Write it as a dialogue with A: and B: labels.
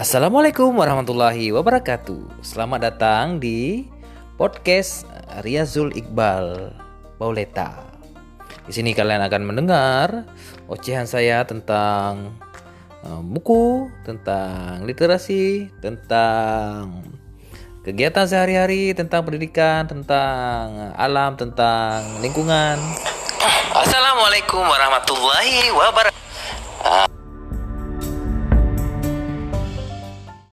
A: Assalamualaikum warahmatullahi wabarakatuh. Selamat datang di podcast Riazul Iqbal Bauleta. Di sini kalian akan mendengar ocehan saya tentang eh, buku, tentang literasi, tentang kegiatan sehari-hari, tentang pendidikan, tentang alam, tentang lingkungan. Assalamualaikum warahmatullahi wabarakatuh.